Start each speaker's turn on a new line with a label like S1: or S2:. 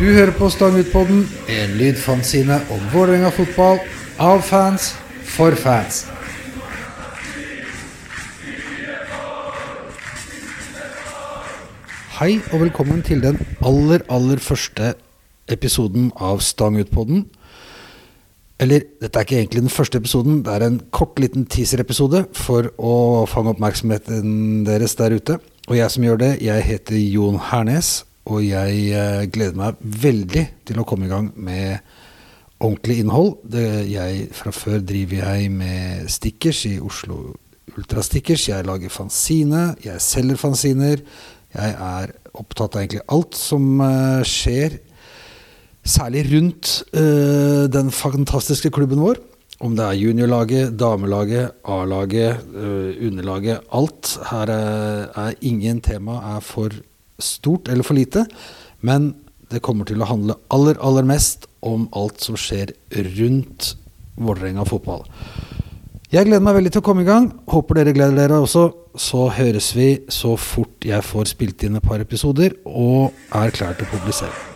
S1: Du hører på Stang ut-podden, en lydfanzine om Vålerenga fotball, av fans, for fans. Hei og velkommen til den aller, aller første episoden av Stang ut-podden. Eller, dette er ikke egentlig den første episoden, det er en kort liten teaser-episode for å fange oppmerksomheten deres der ute. Og jeg som gjør det, jeg heter Jon Hernes, og jeg eh, gleder meg veldig til å komme i gang med ordentlig innhold. Jeg, fra før driver jeg med stickers i Oslo Ultrastickers. Jeg lager fanzine, jeg selger fanziner. Jeg er opptatt av egentlig alt som eh, skjer, særlig rundt øh, den fantastiske klubben vår. Om det er juniorlaget, damelaget, A-laget, øh, underlaget. Alt. Her er, er ingen tema er for stort eller for lite. Men det kommer til å handle aller, aller mest om alt som skjer rundt Vålerenga fotball. Jeg gleder meg veldig til å komme i gang. Håper dere gleder dere også. Så høres vi så fort jeg får spilt inn et par episoder og er klar til å publisere.